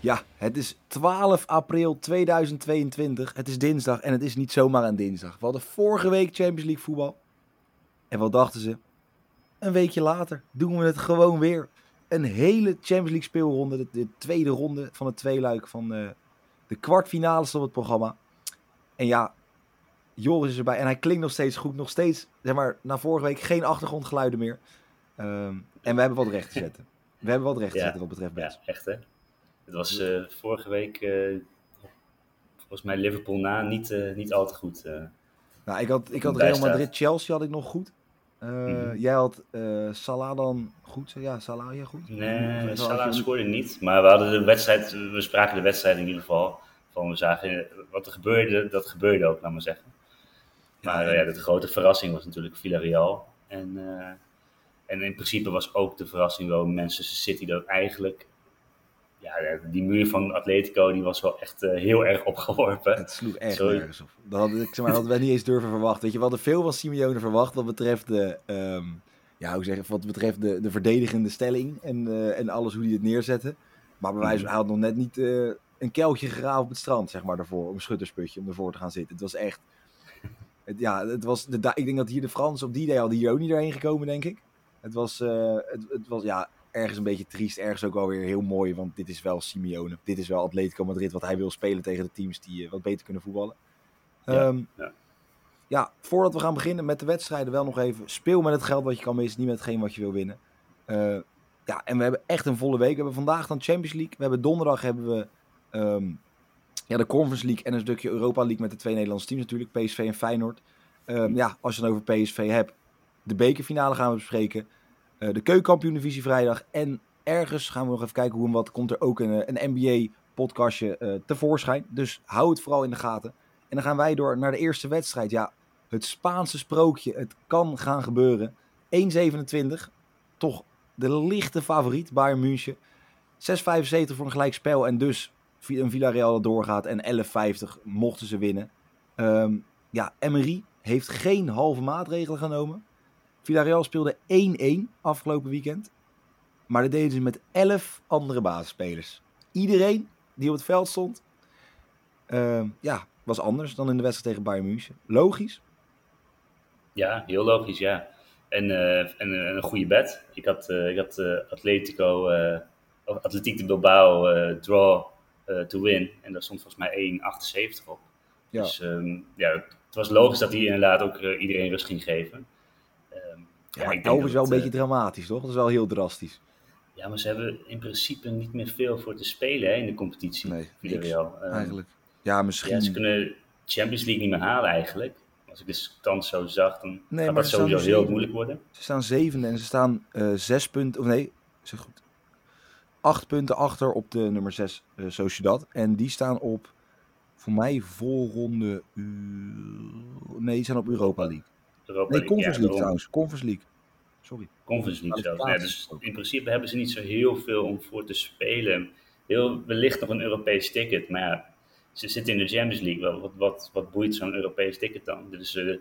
Ja, het is 12 april 2022. Het is dinsdag en het is niet zomaar een dinsdag. We hadden vorige week Champions League voetbal. En wat dachten ze? Een weekje later doen we het gewoon weer. Een hele Champions League speelronde. De, de tweede ronde van het tweeluik van uh, de kwartfinales op het programma. En ja, Joris is erbij en hij klinkt nog steeds goed. Nog steeds, zeg maar, na vorige week geen achtergrondgeluiden meer. Um, en we hebben wat recht te zetten. We hebben wat recht te zetten wat betreft best. Ja, echt hè. Het was eh, vorige week, eh, volgens mij Liverpool na, niet, eh, niet al te goed. Nou, ik had, ik had Real. Madrid-Chelsea had ik nog goed. Mhm. Jij had eh, Salah dan goed? Ja, Salah ja goed? Nee, Salah scoorde niet. Maar we hadden de wedstrijd, we spraken de wedstrijd in ieder geval. Van we zagen wat er gebeurde, dat gebeurde ook, laat maar zeggen. Maar Ja, ja, de grote verrassing was natuurlijk Villarreal. En, en in principe was ook de verrassing wel Manchester City dat eigenlijk... Ja, die muur van Atletico die was wel echt eh, heel erg opgeworpen. Het sloeg echt Sorry. nergens op. Dat had ik zeg maar, hadden wij niet eens durven verwachten. Weet je, we hadden veel van Simeone verwacht wat betreft de, ehm, ja, hoe zeg, wat betreft de, de verdedigende stelling en, eh, en alles hoe hij het neerzette. Maar bij wijze van, hij had nog net niet eh, een kelkje gegraven op het strand, zeg maar, daarvoor. Een schuttersputje om ervoor te gaan zitten. Het was echt, het, ja, het was de, ik denk dat hier de Fransen op die day hadden hier ook niet doorheen gekomen, denk ik. Het was, het, het was ja, ergens een beetje triest, ergens ook wel weer heel mooi, want dit is wel Simeone. Dit is wel Atletico Madrid, wat hij wil spelen tegen de teams die eh, wat beter kunnen voetballen. Ja, Ehm, ja. ja, voordat we gaan beginnen met de wedstrijden, wel nog even. Speel met het geld wat je kan missen, niet met hetgeen wat je wil winnen. Eh, ja, en we hebben echt een volle week. We hebben vandaag dan Champions League. We hebben donderdag hebben we ehm, ja, de Conference League en een stukje Europa League met de twee Nederlandse teams natuurlijk, PSV en Feyenoord. Ehm, ja, als je het over PSV hebt, de bekerfinale gaan we bespreken. Eh, de keukenkampioen-divisie vrijdag. En ergens gaan we nog even kijken hoe en wat. Komt er ook een, een NBA-podcastje eh, tevoorschijn. Dus hou het vooral in de gaten. En dan gaan wij door naar de eerste wedstrijd. Ja, het Spaanse sprookje. Het kan gaan gebeuren. 1,27. Toch de lichte favoriet, Bayern München. 6,75 voor een gelijk spel. En dus een Villarreal dat doorgaat. En 11,50 mochten ze winnen. Ehm, ja, Emery heeft geen halve maatregelen genomen. Villarreal speelde 1-1 afgelopen weekend. Maar dat deden ze met 11 andere basisspelers. Iedereen die op het veld stond, ehm, ja, was anders dan in de wedstrijd tegen Bayern München. Logisch. Ja, heel logisch, ja. En, eh, en, eh, een goede bet. Ik had, eh, ik had Atletico, of Atletiek de Bilbao draw to win. En daar stond volgens mij 1,78 op. Ja. Dus ehm, ja, het was logisch dat hij inderdaad ook iedereen rust ging geven. Ehm, Ja, maar ik denk 11 dat is wel een beetje dramatisch, toch? Dat is wel heel drastisch. eh, ja, maar ze hebben in principe niet meer veel voor te spelen hè, in de competitie. Nee. Ehm, Eigenlijk. Ja, misschien. Ja, ze kunnen Champions League niet meer halen eigenlijk. Als ik de stand zo zag, dan Nee, gaat dat sowieso heel moeilijk worden. Ze staan zevende en ze staan eh zes punten, of nee, zeg goed, acht punten achter op de nummer zes eh Sociedad. En die staan op, voor mij, volronde, U- nee, die staan op Europa League. Europa Nee, League, Conference ja, League trouwens, Conference League. Sorry. Conference League zelfs. Ja, dus in principe hebben ze niet zo heel veel om voor te spelen. Heel, wellicht nog een Europees ticket, maar ja, ze zitten in de Champions League. Wel, Wat, wat, wat boeit zo'n Europees ticket dan? Dit is, eh, dit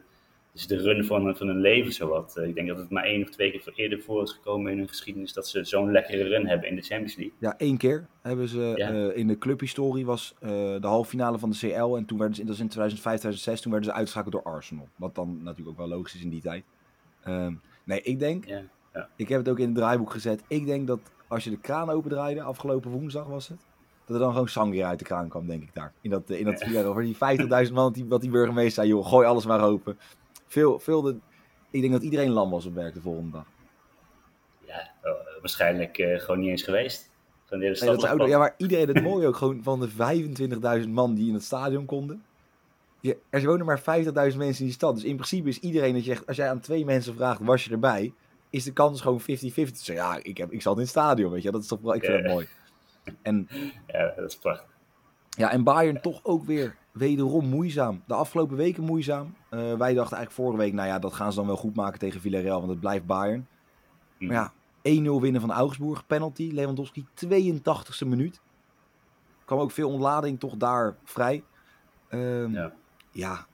is de run van, van hun leven, zowat. Eh, ik denk dat het maar één of twee keer voor eerder voor is gekomen in hun geschiedenis dat ze zo'n lekkere run hebben in de Champions League. Ja, één keer hebben ze Ja. eh, in de clubhistorie was eh, de halve finale van de CL. En toen werden ze, dat is in 2005, 2006, toen werden ze uitgeschakeld door Arsenal. Wat dan natuurlijk ook wel logisch is in die tijd. Ehm, nee, ik denk, Ja, ja. ik heb het ook in het draaiboek gezet. Ik denk dat als je de kraan opendraaide, afgelopen woensdag was het, dat er dan gewoon sangria uit de kraan kwam, denk ik daar. In dat, in dat. Voor die 50.000 man, die, wat die burgemeester zei, joh, gooi alles maar open. Veel, veel de, ik denk dat iedereen lam was op werk de volgende dag. ja, uh, waarschijnlijk uh, gewoon niet eens geweest. Gewoon de hele Nee, stad dat ja, maar iedereen, het mooie ook gewoon van de 25.000 man die in het stadion konden. Je, er wonen maar 50.000 mensen in die stad. Dus in principe is iedereen, dat je echt, als jij aan twee mensen vraagt, was je erbij? Is de kans gewoon 50-50. Te zeggen, ja, ik, heb, ik zat in het stadion, weet je. Dat is toch wel, ik vind Ja. dat mooi. En Ja, dat is prachtig. Ja, en Bayern toch ook weer wederom moeizaam. De afgelopen weken moeizaam. Eh, wij dachten eigenlijk vorige week, nou ja, dat gaan ze dan wel goed maken tegen Villarreal, want het blijft Bayern. Maar ja, 1-0 winnen van Augsburg, penalty, Lewandowski, 82e minuut. Kwam ook veel ontlading toch daar vrij. Ehm, Ja. ja.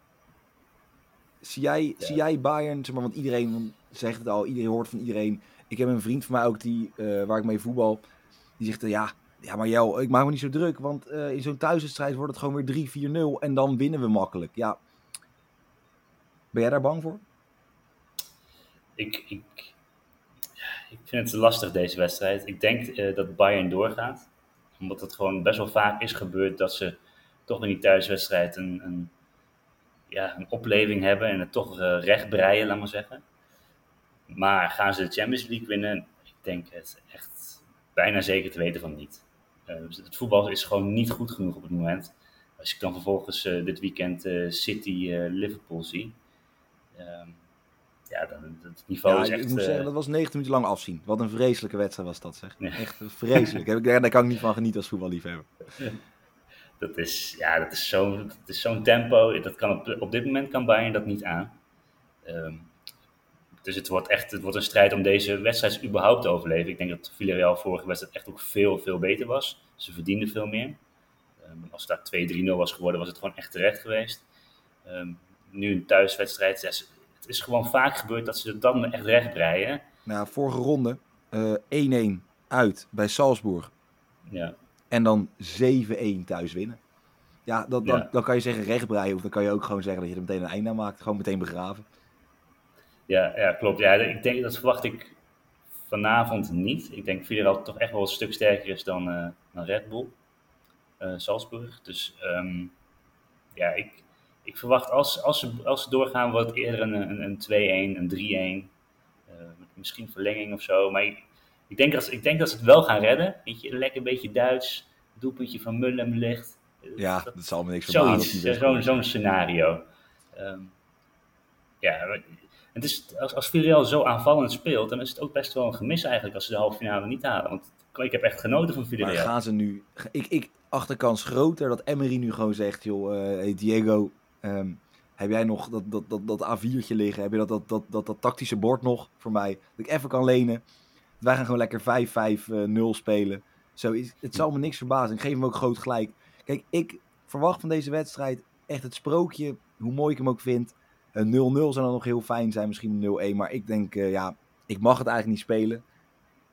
Zie jij, Ja. zie jij Bayern, zeg maar, want iedereen zegt het al, iedereen hoort van iedereen. Ik heb een vriend van mij ook, die, eh, waar ik mee voetbal, die zegt, ja, ja, maar jou, ik maak me niet zo druk, want eh, in zo'n thuiswedstrijd wordt het gewoon weer 3-4-0 en dan winnen we makkelijk. Ja. Ben jij daar bang voor? Ik, ik, ik vind het lastig deze wedstrijd. Ik denk eh, dat Bayern doorgaat. Omdat het gewoon best wel vaak is gebeurd dat ze toch in die thuiswedstrijd een, een, ja, een opleving hebben en het toch eh, recht breien, laat maar zeggen. Maar gaan ze de Champions League winnen? Ik denk het echt bijna zeker te weten van niet. Eh, het voetbal is gewoon niet goed genoeg op het moment. Als ik dan vervolgens eh, dit weekend eh, City-Liverpool zie. ehm, ja, dan het niveau Ja, is ik echt... moet eh, zeggen, dat was 90 minuten lang afzien. Wat een vreselijke wedstrijd was dat, zeg. Ja. Echt vreselijk. Heb ik- Daar daar kan ik niet van genieten als voetballiefhebber. Dat is, ja, dat is zo'n tempo. Dat kan op, op dit moment kan Bayern dat niet aan. Ehm, dus het wordt echt het wordt een strijd om deze wedstrijd überhaupt te overleven. Ik denk dat Villarreal vorige wedstrijd echt ook veel, veel beter was. Ze verdienden veel meer. Ehm, als het daar 2-3-0 was geworden, was het gewoon echt terecht geweest. Ehm, nu een thuiswedstrijd. het is gewoon vaak gebeurd dat ze het dan echt recht breien. Nou, vorige ronde eh, 1-1 uit bij Salzburg. Ja, En dan 7-1 thuis winnen. Ja, dat, dan, Ja. dan kan je zeggen rechtbreien. Of dan kan je ook gewoon zeggen dat je er meteen een einde aan maakt. Gewoon meteen begraven. Ja, ja klopt. Ja, ik denk, dat verwacht ik vanavond niet. Ik denk Villarreal toch echt wel een stuk sterker is dan, eh, dan Red Bull, eh, Salzburg. Dus ehm, ja, ik, ik verwacht als, als, ze, als ze doorgaan, wordt het eerder een, een, een 2-1, een 3-1. eh, misschien verlenging of zo. Maar ik, ik, denk dat, ze- ik denk dat ze het wel gaan redden. Weet je, lekker een beetje Duits, doelpuntje van Mullen ligt. Ja, Dat- dat zal me niks verbazen. Zoiets, zo'n scenario. Ehm, ja, het is, als, als Villarreal zo aanvallend speelt, dan is het ook best wel een gemis eigenlijk als ze de halve finale niet halen. Want ik heb echt genoten van Maar Villarreal. gaan ze nu... Ik, ik achterkans groter dat Emery nu gewoon zegt... joh, eh, hey Diego, ehm, heb jij nog dat, dat, dat, dat A4'tje liggen? Heb je dat, dat, dat, dat, dat tactische bord nog voor mij? Dat ik even kan lenen. Wij gaan gewoon lekker 5-5-0 spelen. Zo is, het zal me niks verbazen. Ik geef hem ook groot gelijk. Kijk, ik verwacht van deze wedstrijd echt het sprookje, hoe mooi ik hem ook vind. Een 0-0 zou dan nog heel fijn zijn, misschien een 0-1. Maar ik denk, eh, ja, ik mag het eigenlijk niet spelen.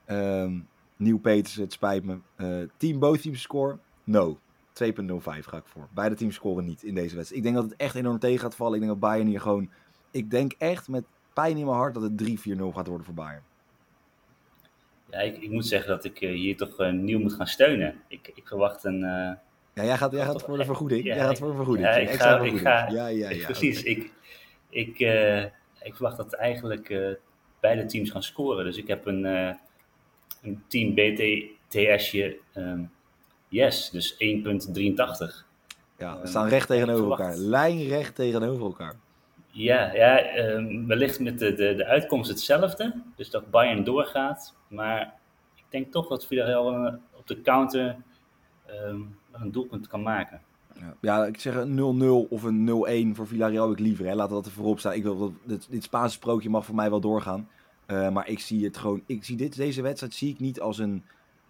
Ehm Nieuw Peters, het spijt me. Eh, team, both teams score? No. 2.05 ga ik voor. Beide teams scoren niet in deze wedstrijd. Ik denk dat het echt enorm tegen gaat vallen. Ik denk dat Bayern hier gewoon... Ik denk echt met pijn in mijn hart dat het 3-4-0 gaat worden voor Bayern. Ja, ik, ik moet zeggen dat ik eh, hier toch eh, nieuw moet gaan steunen. Ik, ik verwacht een... eh, Ja, jij gaat, jij gaat voor de vergoeding. Ja, jij gaat voor een vergoeding. ja, ik ga- ik ga- ja, ja, ja. precies, ik, ik, eh, ik verwacht dat eigenlijk eh, beide teams gaan scoren. Dus ik heb een, eh, een team BTTSje ehm yes, dus 1.83. Ja, we staan recht tegenover verwacht- elkaar. Lijnrecht tegenover elkaar. Ja, ja ehm, wellicht met de, de, de uitkomst hetzelfde. Dus dat Bayern doorgaat. Maar ik denk toch dat Villarreal op de counter ehm, een doelpunt kan maken. Ja, ik zeg een 0-0 of een 0-1 voor Villarreal ik liever. Hè. Laten we dat er voorop staan. Ik wil dat, dit, Spaanse sprookje mag voor mij wel doorgaan. Eh, maar ik zie het gewoon. Ik zie dit, deze wedstrijd zie ik niet als een,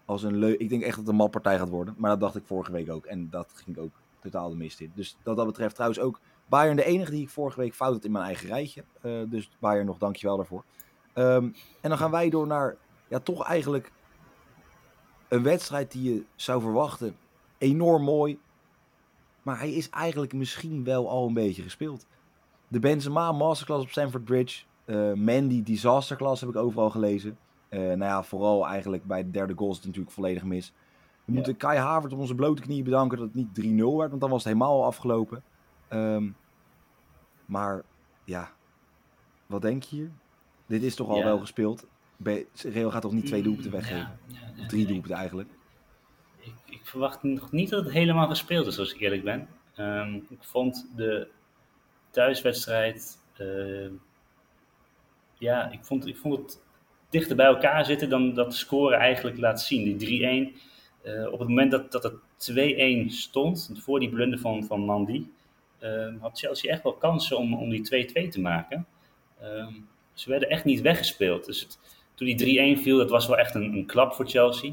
als een leu. Ik denk echt dat het een matpartij gaat worden. Maar dat dacht ik vorige week ook. En dat ging ook totaal de mist in. Dus wat dat betreft trouwens ook Bayern de enige die ik vorige week fout had in mijn eigen rijtje. Eh, dus Bayern nog dankjewel daarvoor. Ehm, en dan gaan wij door naar ja, toch eigenlijk een wedstrijd die je zou verwachten. Enorm mooi. Maar hij is eigenlijk misschien wel al een beetje gespeeld. De Benzema Masterclass op Stamford Bridge. eh, Mandy Disasterclass heb ik overal gelezen. Eh nou ja, vooral eigenlijk bij de derde goal is het natuurlijk volledig mis. We Ja. moeten Kai Havertz op onze blote knieën bedanken dat het niet 3-0 werd. Want dan was het helemaal al afgelopen. Ehm, maar ja, wat denk je hier? Dit is toch al Ja. wel gespeeld? Real gaat toch niet twee doelpunten weggeven? Ja, Of drie doelpunten eigenlijk. Ik, verwacht nog niet dat het helemaal gespeeld is, als ik eerlijk ben. Ehm, ik vond de thuiswedstrijd. eh, ja, ik vond, ik vond het dichter bij elkaar zitten dan dat de score eigenlijk laat zien. Die 3-1. eh, op het moment dat, dat het 2-1 stond, voor die blunder van, van Mandy, ehm, had Chelsea echt wel kansen om, om die 2-2 te maken. Ehm, ze werden echt niet weggespeeld. Dus toen die 3-1 viel, dat was wel echt een, een klap voor Chelsea.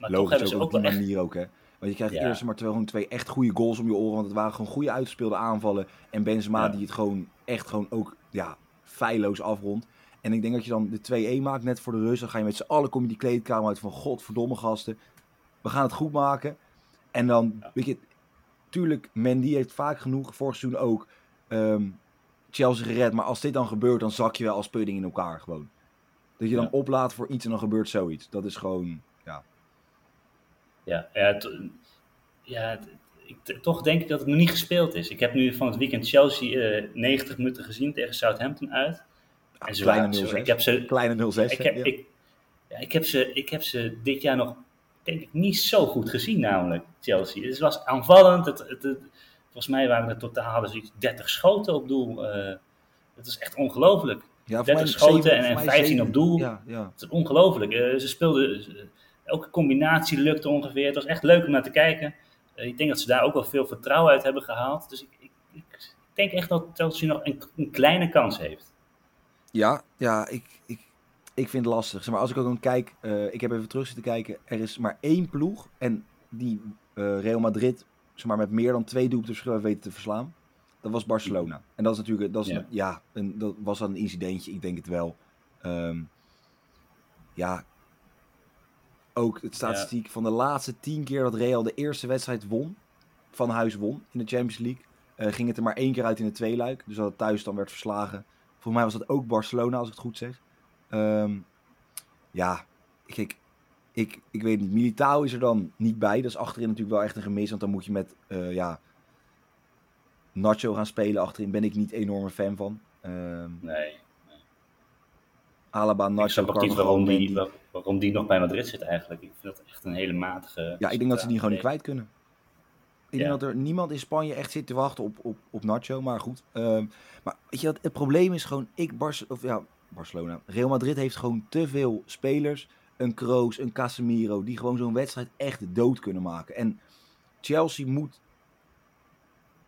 Maar toch Logisch hebben ook ze op ook die wel echt manier ook, hè. Want je krijgt Ja. eerst maar twee, gewoon twee echt goede goals om je oren. Want het waren gewoon goede uitgespeelde aanvallen. En Benzema Ja. die het gewoon echt gewoon ook ja, feilloos afrondt. En ik denk dat je dan de 2-1 maakt net voor de rust. Dan ga je met z'n allen kom je die kleedkamer uit van godverdomme gasten. We gaan het goed maken. En dan, Ja. weet je, tuurlijk, Mendy heeft vaak genoeg, vorig seizoen ook, ehm, Chelsea gered. Maar als dit dan gebeurt, dan zak je wel als pudding in elkaar gewoon. Dat je dan oplaat voor iets en dan gebeurt zoiets. Dat is gewoon, ja. Ja, to- ik, toch denk ik dat het nog niet gespeeld is. Ik heb nu van het weekend Chelsea eh 90 minuten gezien tegen Southampton uit. En ze kleine waren- ze- 0-6. Ik heb ze, Kleine 0-6. ik heb, Ja. ik, ja, ik, heb ze, ik heb ze dit jaar nog, denk ik, niet zo goed gezien, namelijk Chelsea. Het was aanvallend. Het, het, het- volgens mij waren er totaal hadden ze iets 30 schoten op doel. eh het is echt ongelooflijk. Ja, voor 30 mij schoten zeven- en- voor en mij 15 zeven. op doel. Ja, ja. Het is ongelooflijk. Eh, ze speelden, elke combinatie lukte ongeveer. Het was echt leuk om naar te kijken. Eh, ik denk dat ze daar ook wel veel vertrouwen uit hebben gehaald. Dus ik, ik, ik denk echt dat Chelsea nog een, een kleine kans heeft. ja, ja ik, ik, ik vind het lastig. Zeg maar, als ik ook dan kijk, eh, ik heb even terug zitten kijken. Er is maar één ploeg en die eh, Real Madrid zeg maar, met meer dan twee doelpunten verschil weten te verslaan. Dat was Barcelona. En dat is natuurlijk, dat, is Ja. een- ja, een, dat was dan een incidentje, ik denk het wel. Ehm, ja, ook het statistiek van de laatste tien keer dat Real de eerste wedstrijd won, van huis won in de Champions League, eh, ging het er maar één keer uit in de tweeluik. Dus dat het thuis dan werd verslagen. Volgens mij was dat ook Barcelona, als ik het goed zeg. Ehm, ja, kijk, ik, ik weet niet. Militao is er dan niet bij. Dat is achterin natuurlijk wel echt een gemis. Want dan moet je met, eh, ja, Nacho gaan spelen achterin. Ben ik niet enorme fan van. Ehm Nee. Alaba, Nacho, Carvajal, waarom die, waar- waarom die nog bij Madrid zit eigenlijk. Ik vind dat echt een hele matige... Ja, ik denk dat ze die gewoon niet kwijt kunnen. Ik Ja. denk dat er niemand in Spanje echt zit te wachten op, op, op Nacho, maar goed. Ehm, maar weet je wat, het probleem is gewoon, ik, of ja, Barcelona, Real Madrid heeft gewoon te veel spelers. Een Kroos, een Casemiro, die gewoon zo'n wedstrijd echt dood kunnen maken. En Chelsea moet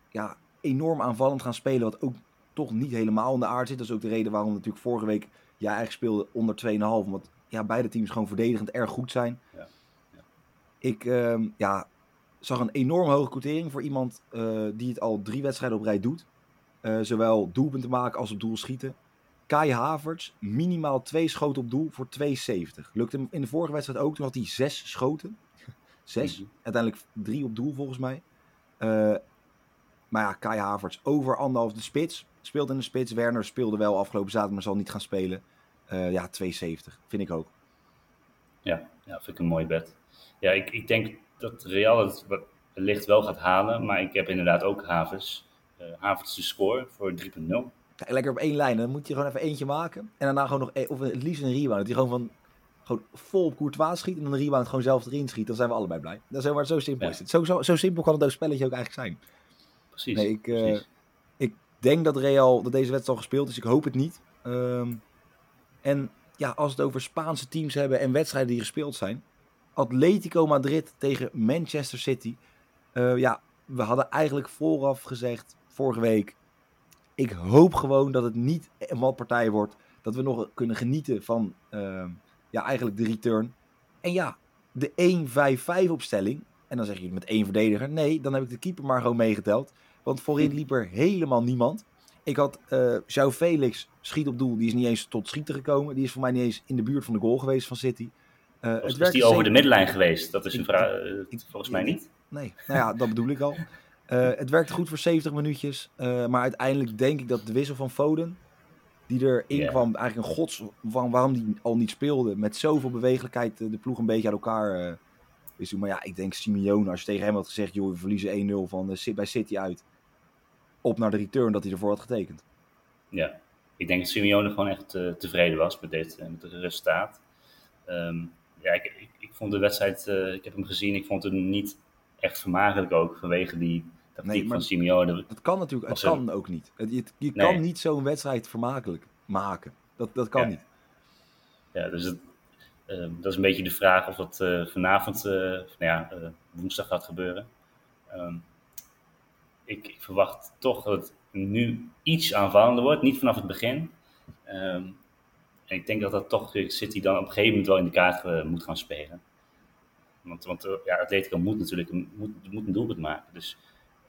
ja, enorm aanvallend gaan spelen, wat ook toch niet helemaal in de aard zit. Dat is ook de reden waarom natuurlijk vorige week jij eigenlijk speelde onder 2,5. Omdat ja, beide teams gewoon verdedigend erg goed zijn. Ja. Ja. Ik ehm, ja, zag een enorm hoge quotering voor iemand eh, die het al drie wedstrijden op rij doet. Eh, zowel doelpunten maken als op doel schieten. Kai Havertz, minimaal twee schoten op doel voor 2,70. Lukte hem in de vorige wedstrijd ook. Toen had hij zes schoten. Zes. Mhm. Uiteindelijk drie op doel volgens mij. Eh, maar ja, Kai Havertz over anderhalf de spits. Speelt in de spits. Werner speelde wel afgelopen zaterdag, maar zal niet gaan spelen. Eh, ja, 2,70. Vind ik ook. Ja, ja, vind ik een mooi bed. Ja, ik, ik denk dat Real het wellicht wel gaat halen, maar ik heb inderdaad ook Havers. eh Havers de score voor 3.0. Kijk, lekker op één lijn. Dan moet je gewoon even eentje maken. En daarna gewoon nog, e- of het liefst een rebound. Dat hij gewoon van, gewoon vol op Courtois schiet. En dan een rebound gewoon zelf erin schiet. Dan zijn we allebei blij. Dat is maar zo simpel Ja. is het. Zo, zo, zo simpel kan het ook spelletje ook eigenlijk zijn. Precies. Nee, ik, eh. Ik denk dat Real, dat deze wedstrijd al gespeeld is. Ik hoop het niet. Ehm, en ja, als we het over Spaanse teams hebben en wedstrijden die gespeeld zijn. Atletico Madrid tegen Manchester City. Eh, ja, we hadden eigenlijk vooraf gezegd, vorige week. Ik hoop gewoon dat het niet een matpartij wordt. Dat we nog kunnen genieten van ehm, ja, eigenlijk de return. En ja, de 1-5-5 opstelling. En dan zeg je met één verdediger. Nee, dan heb ik de keeper maar gewoon meegeteld. Want voorin liep er helemaal niemand. Ik had João Felix schiet op doel. Die is niet eens tot schieten gekomen. Die is voor mij niet eens in de buurt van de goal geweest van City. Eh, Of is die over de middenlijn geweest? Dat is een vraag. eh, volgens mij niet. Nee, nou ja, dat bedoel ik al. Het werkte goed voor 70 minuutjes. maar uiteindelijk denk ik dat de wissel van Foden, die erin Ja. kwam, eigenlijk een gods van waarom die al niet speelde. Met zoveel bewegelijkheid de ploeg een beetje uit elkaar doen. Maar ja, ik denk Simeone, als je tegen hem had gezegd, joh, we verliezen 1-0 van bij City uit. Op naar de return, dat hij ervoor had getekend. Ja. ik denk dat Simeone gewoon echt tevreden was met, dit, met het resultaat. Um, ja, ik, ik, ik, vond de wedstrijd, ik heb hem gezien, ik vond hem niet echt vermakelijk ook vanwege die tactiek van Simeone. Dat kan natuurlijk, het kan ook niet. Je, je kan niet zo'n wedstrijd vermakelijk maken. Dat, dat kan niet. Ja, dus het, uh, dat is een beetje de vraag of dat vanavond, nou ja, woensdag gaat gebeuren. Um, ik, verwacht toch dat het nu iets aanvallender wordt, niet vanaf het begin. Um, en ik denk dat dat toch City dan op een gegeven moment wel in de kaart moet gaan spelen. Want, want ja, Atletico moet natuurlijk een, moet, moet een doelpunt maken. Dus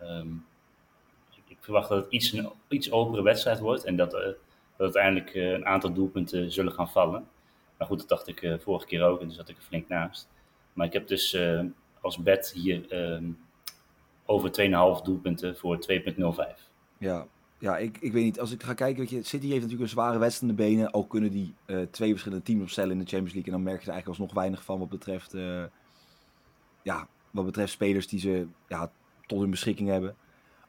um, ik, verwacht dat het iets, een iets opere wedstrijd wordt en dat, dat uiteindelijk een aantal doelpunten zullen gaan vallen. Maar goed, dat dacht ik vorige keer ook en dus zat ik er flink naast. Maar ik heb dus als bet hier um, over 2,5 doelpunten voor 2,05. Ja, ja ik, ik weet niet. Als ik ga kijken, weet je, City heeft natuurlijk een zware wedstrijd in de benen. Al kunnen die uh, twee verschillende teams opstellen in de Champions League. En dan merk je eigenlijk alsnog weinig van wat betreft, ja, wat betreft spelers die ze ja, tot hun beschikking hebben.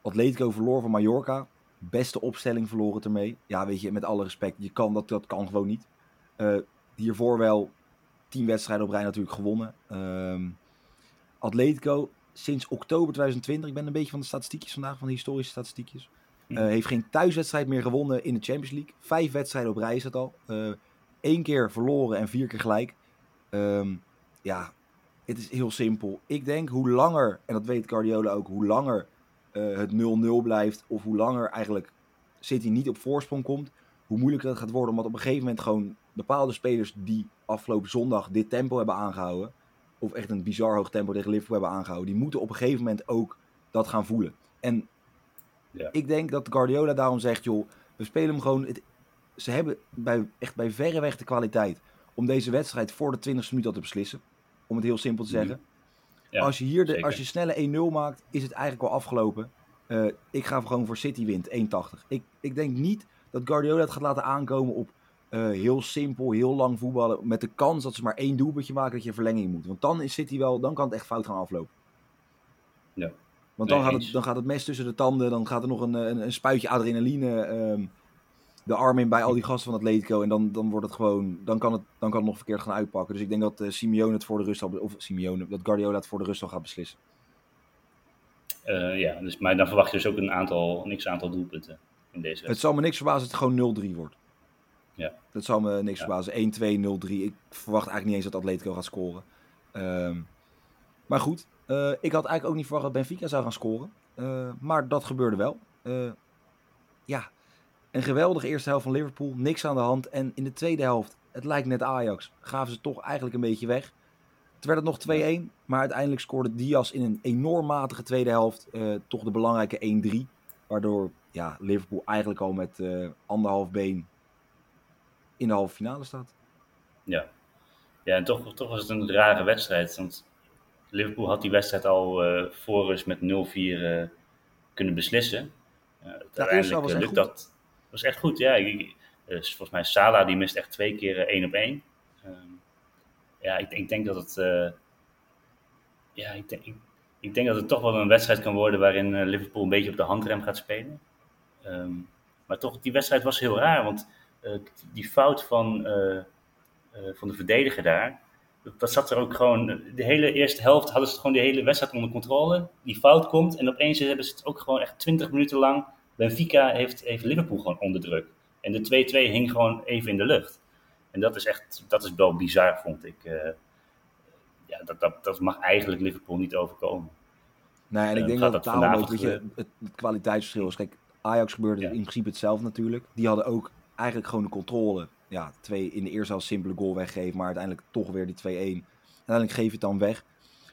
Atletico verloor van Mallorca. Beste opstelling verloren ermee. Ja, weet je, met alle respect, je kan, dat, dat kan gewoon niet. Uh, hiervoor wel tien wedstrijden op rij natuurlijk gewonnen. Um, Atletico sinds oktober 2020, ik ben een beetje van de statistiekjes vandaag, van de historische statistiekjes. Uh, heeft geen thuiswedstrijd meer gewonnen in de Champions League. Vijf wedstrijden op rij is het al. Eén eh, keer verloren en vier keer gelijk. Um, ja, het is heel simpel. Ik denk hoe langer, en dat weet Guardiola ook, hoe langer uh, het 0-0 blijft, of hoe langer eigenlijk City niet op voorsprong komt, hoe moeilijker het gaat worden. Omdat op een gegeven moment gewoon bepaalde spelers die afgelopen zondag dit tempo hebben aangehouden, of echt een bizar hoog tempo tegen Liverpool hebben aangehouden, die moeten op een gegeven moment ook dat gaan voelen. En ja. ik denk dat Guardiola daarom zegt, joh, we spelen hem gewoon. Het, ze hebben bij, echt bij verre weg de kwaliteit om deze wedstrijd voor de 20 minuut al te beslissen. Om het heel simpel te zeggen. Ja, als je hier de, als je snelle 1-0 maakt, is het eigenlijk al afgelopen. Uh, ik ga gewoon voor City wint, 1,80. Ik, ik denk niet dat Guardiola het gaat laten aankomen op uh, heel simpel, heel lang voetballen. Met de kans dat ze maar één doelpuntje maken dat je verlenging moet. Want dan is City wel, dan kan het echt fout gaan aflopen. Ja. Want dan, gaat het, dan gaat het mes tussen de tanden. Dan gaat er nog een, een, een spuitje adrenaline um, de arm in bij al die gasten van Atletico. En dan, dan wordt het gewoon. Dan kan het, dan kan het nog verkeerd gaan uitpakken. Dus ik denk dat uh, Simeone het voor de rust al. Of Simeone, dat Guardiola het voor de rust al gaat beslissen. Uh, ja, dus, maar dan verwacht je dus ook een aantal, niks aantal doelpunten in deze. Het zal me niks verbazen dat het gewoon 0-3 wordt. Ja. Dat zou me niks ja. verbazen. 1-2, 0-3. Ik verwacht eigenlijk niet eens dat Atletico gaat scoren. Um, maar goed, uh, ik had eigenlijk ook niet verwacht dat Benfica zou gaan scoren. Uh, maar dat gebeurde wel. Uh, ja, een geweldige eerste helft van Liverpool. Niks aan de hand. En in de tweede helft, het lijkt net Ajax, gaven ze toch eigenlijk een beetje weg. Het werd het nog 2-1. Maar uiteindelijk scoorde Diaz in een enorm matige tweede helft toch de belangrijke 1-3. Waardoor ja, Liverpool eigenlijk al met anderhalf been in de halve finale staat. Ja, ja en toch, toch was het een rare wedstrijd. Want Liverpool had die wedstrijd al uh, voor rust met 0-4 uh, kunnen beslissen. Uh, uiteindelijk was lukt dat. was echt goed, ja. Dus volgens mij Salah die mist echt twee keer één op één. Um, ja, ik, ik, denk dat het. ja, ik denk, ik, ik, denk dat het toch wel een wedstrijd kan worden waarin Liverpool een beetje op de handrem gaat spelen. Um, maar toch, die wedstrijd was heel raar. Want die fout van, uh, uh, van de verdediger daar, dat zat er ook gewoon, de hele eerste helft hadden ze gewoon de hele wedstrijd onder controle. Die fout komt en opeens hebben ze het ook gewoon echt 20 minuten lang. Benfica heeft, heeft Liverpool gewoon onder druk. En de 2-2 hing gewoon even in de lucht. En dat is echt, dat is wel bizar, vond ik. ja, dat, dat, dat mag eigenlijk Liverpool niet overkomen. Nee, en ik denk dat het daarom ook, weet je, het, het kwaliteitsverschil is. Kijk, Ajax gebeurde ja. in principe hetzelfde natuurlijk. Die hadden ook eigenlijk gewoon de controle. Ja, twee in de eerste al simpele goal weggeven, maar uiteindelijk toch weer die 2-1. Uiteindelijk geef je het dan weg.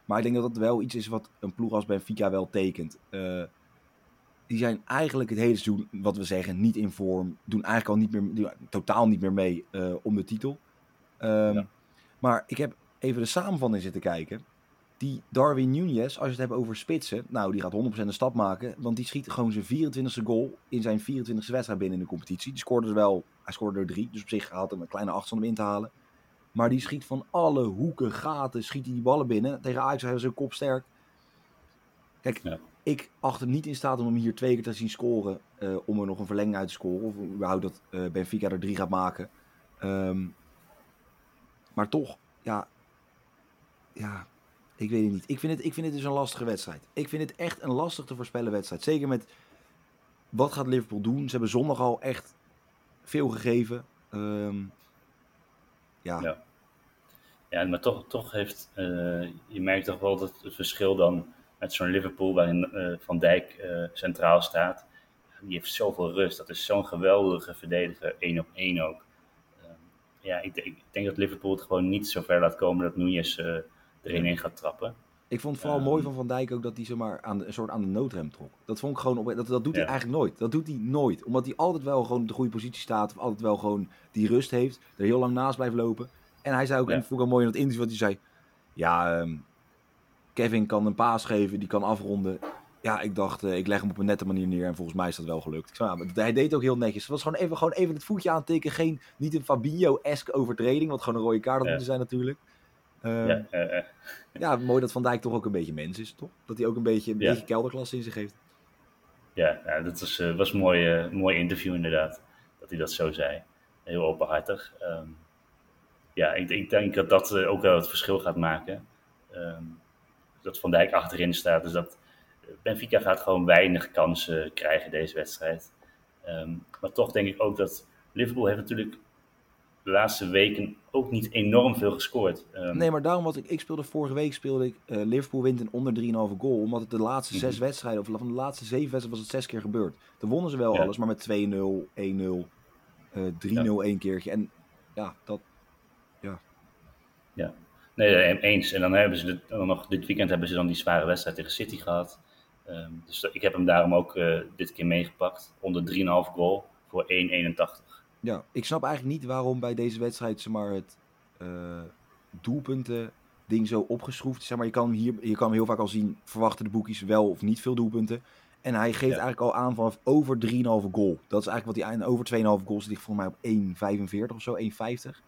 Maar ik denk dat dat wel iets is wat een ploeg als Benfica wel tekent. Uh, die zijn eigenlijk het hele seizoen, wat we zeggen, niet in vorm. Doen eigenlijk al niet meer, doen totaal niet meer mee uh, om de titel. Um, ja. Maar ik heb even de samenvatting zitten kijken die Darwin Nunez, als je het hebt over spitsen, nou die gaat 100% een stap maken. Want die schiet gewoon zijn 24e goal in zijn 24e wedstrijd binnen in de competitie. Die scoorde er wel, hij scoorde er drie, dus op zich had hem een kleine afstand om in te halen. Maar die schiet van alle hoeken, gaten, schiet die ballen binnen. Tegen Ajax hebben ze een kop sterk. Kijk, ja. ik acht hem niet in staat om hem hier twee keer te zien scoren. eh, om er nog een verlenging uit te scoren. Of überhaupt dat eh, Benfica er drie gaat maken. Ehm, maar toch, ja. Ja, ik weet het niet. Ik vind het, ik vind het dus een lastige wedstrijd. Ik vind het echt een lastig te voorspellen wedstrijd. Zeker met wat gaat Liverpool doen. Ze hebben zondag al echt veel gegeven. Ehm, ja. Ja. Ja, maar toch, toch heeft, eh, je merkt toch wel dat het verschil dan met zo'n Liverpool waarin eh, Van Dijk eh, centraal staat. Die heeft zoveel rust. Dat is zo'n geweldige verdediger, één op één ook. Ehm, ja, ik, ik denk dat Liverpool het gewoon niet zo ver laat komen dat Nunez eh erin in gaat trappen. Ik vond het vooral Ehm. mooi van Van Dijk ook dat hij zomaar aan de, een soort aan de noodrem trok. Dat vond ik gewoon op, dat, dat doet hij Ja. eigenlijk nooit. Dat doet hij nooit. Omdat hij altijd wel gewoon op de goede positie staat. Of altijd wel gewoon die rust heeft. Er heel lang naast blijft lopen. En hij zei ook, Ja. en vond ik wel mooi in het interview, wat hij zei. Ja, ehm, Kevin kan een paas geven, die kan afronden. Ja, ik dacht, eh, ik leg hem op een nette manier neer en volgens mij is dat wel gelukt. Ik zei, ja, maar hij deed ook heel netjes. Het was gewoon even, gewoon even het voetje aantikken. Geen, niet een Fabinho-esque overtreding, wat gewoon een rode kaart had Ja. moeten zijn natuurlijk. Ehm, Ja, ja, mooi dat Van Dijk toch ook een beetje mens is, toch? Dat hij ook een beetje, een Ja. beetje kelderklasse in zich heeft. ja, ja, dat was, eh, was een mooi, eh, mooi interview inderdaad. Dat hij dat zo zei. Heel openhartig. Ehm, ja, ik, ik denk dat dat eh, ook wel het verschil gaat maken. Ehm, dat Van Dijk achterin staat. Dus dat Benfica gaat gewoon weinig kansen krijgen deze wedstrijd. Maar toch denk ik ook dat Liverpool heeft natuurlijk de laatste weken ook niet enorm veel gescoord. Ehm, Nee, maar daarom wat ik, ik speelde vorige week, speelde ik eh, Liverpool wint een onder 3,5 goal. Omdat het de laatste zes Mhm. wedstrijden, of van de laatste zeven wedstrijden was het zes keer gebeurd. Toen wonnen ze wel Ja. alles, maar met 2-0, 1-0, eh 3-0 één keertje. En ja, dat, Nee, eh, eens. En dan hebben ze dit, dan nog, dit weekend hebben ze dan die zware wedstrijd tegen City gehad. Ehm, dus ik heb hem daarom ook eh, dit keer meegepakt. Onder 3,5 goal voor 1,81. Ja, ik snap eigenlijk niet waarom bij deze wedstrijd zeg maar, het eh, doelpunten ding zo opgeschroefd is. Zeg maar, je, kan hem hier, je kan hem heel vaak al zien, verwachten de boekies wel of niet veel doelpunten. En hij geeft Ja. eigenlijk al aan vanaf over 3,5 goal. Dat is eigenlijk wat hij aan over 2,5 goals ligt volgens mij op 1,45 of zo, 1,50.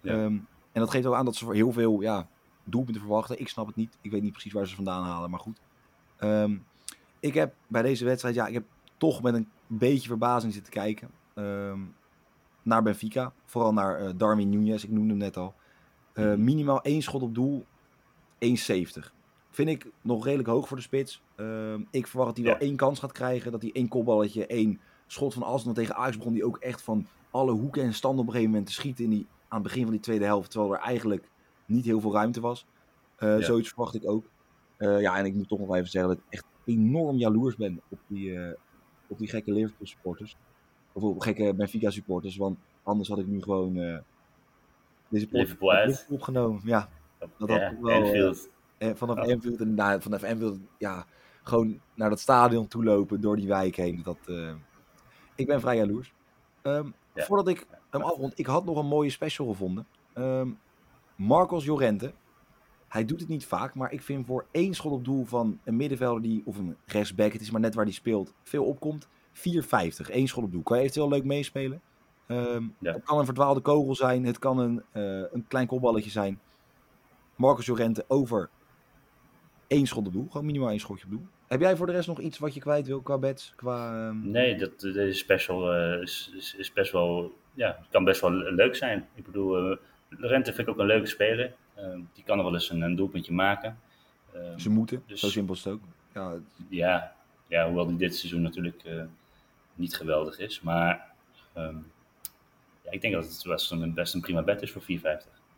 Ja. Ehm, en dat geeft ook aan dat ze voor heel veel ja, doelpunten verwachten. Ik snap het niet. Ik weet niet precies waar ze vandaan halen, maar goed. Ehm, ik heb bij deze wedstrijd, ja, ik heb toch met een beetje verbazing zitten kijken. ehm, naar Benfica. Vooral naar eh, Darwin Nunez, ik noemde hem net al. Eh, Mhm. minimaal één schot op doel, 1,70. Vind ik nog redelijk hoog voor de spits. Ehm, ik verwacht dat hij Ja. wel één kans gaat krijgen. Dat hij één kopballetje, één schot van Arsenal tegen Ajax begon. Die ook echt van alle hoeken en standen op een gegeven moment te schieten. In die, aan het begin van die tweede helft. Terwijl er eigenlijk niet heel veel ruimte was. Eh, Ja. Zoiets verwacht ik ook. Ja, en ik moet toch nog even zeggen dat ik echt enorm jaloers ben op die, op die gekke Liverpool supporters. Op gekke Benfica supporters. Want anders had ik nu gewoon eh, deze Liverpool uit. Opgenomen. Ja, Dat had wel, eh, en vanaf Ja. Anfield en nou, vanaf Anfield, ja, gewoon naar dat stadion toe lopen door die wijk heen. Dat, eh, ik ben vrij jaloers. Ehm, Ja. Voordat ik hem afrond, ik had nog een mooie special gevonden. Ehm, Marcos Llorente. Hij doet het niet vaak, maar ik vind voor één schot op doel van een middenvelder die, of een rechtsback, het is maar net waar die speelt, veel opkomt. 4,50. Eén schot op doel. Kan je eventueel leuk meespelen? Ehm, Ja. Het kan een verdwaalde kogel zijn. Het kan een, eh, een klein kopballetje zijn. Marcus Llorente over één schot op doel. Gewoon minimaal één schotje op doel. Heb jij voor de rest nog iets wat je kwijt wil qua bets? Qua, ehm, Nee, dat, deze special eh, is, is, is best wel, ja, kan best wel leuk zijn. Ik bedoel, uh, Lorente vind ik ook een leuke speler. Uh, die kan nog wel eens een, een doelpuntje maken. Uh, Ze moeten, dus- zo simpel is het ook. Ja, ja, ja, hoewel die dit seizoen natuurlijk uh, niet geweldig is. Maar um, ja, ik denk dat het best een, best een prima bet is voor 4,50.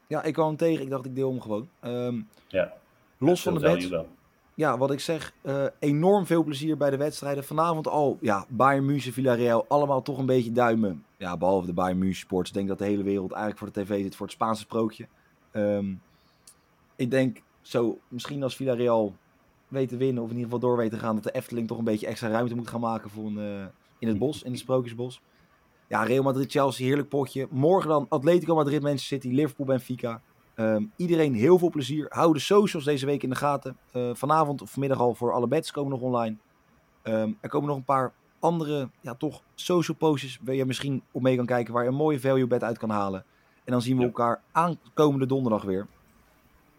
ja, ik kwam hem tegen. Ik dacht, ik deel hem gewoon. Um, ja. Los van de wel. Ja, wat ik zeg, uh, enorm veel plezier bij de wedstrijden. Vanavond al, ja, Bayern München, Villarreal, allemaal toch een beetje duimen. Ja, behalve de Bayern München sports. Ik denk dat de hele wereld eigenlijk voor de tv zit voor het Spaanse sprookje. Um, ik denk zo, misschien als Villarreal weet te winnen, of in ieder geval door weet te gaan, dat de Efteling toch een beetje extra ruimte moet gaan maken voor een, uh, in het bos, in het Sprookjesbos. Ja, Real Madrid, Chelsea, heerlijk potje. Morgen dan Atletico Madrid, Manchester City, Liverpool, Benfica. Um, iedereen heel veel plezier. Hou de socials deze week in de gaten. Uh, vanavond of vanmiddag al voor alle bets komen nog online. Um, er komen nog een paar andere, ja toch, social postjes waar je misschien op mee kan kijken. Waar je een mooie value bet uit kan halen. En dan zien we Ja. elkaar aankomende donderdag weer.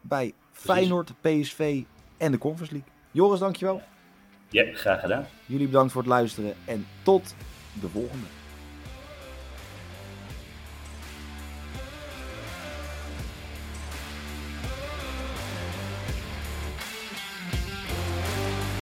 Bij Feyenoord, PSV en de Conference League. Joris, dankjewel. Ja, graag gedaan. Jullie bedankt voor het luisteren en tot de volgende.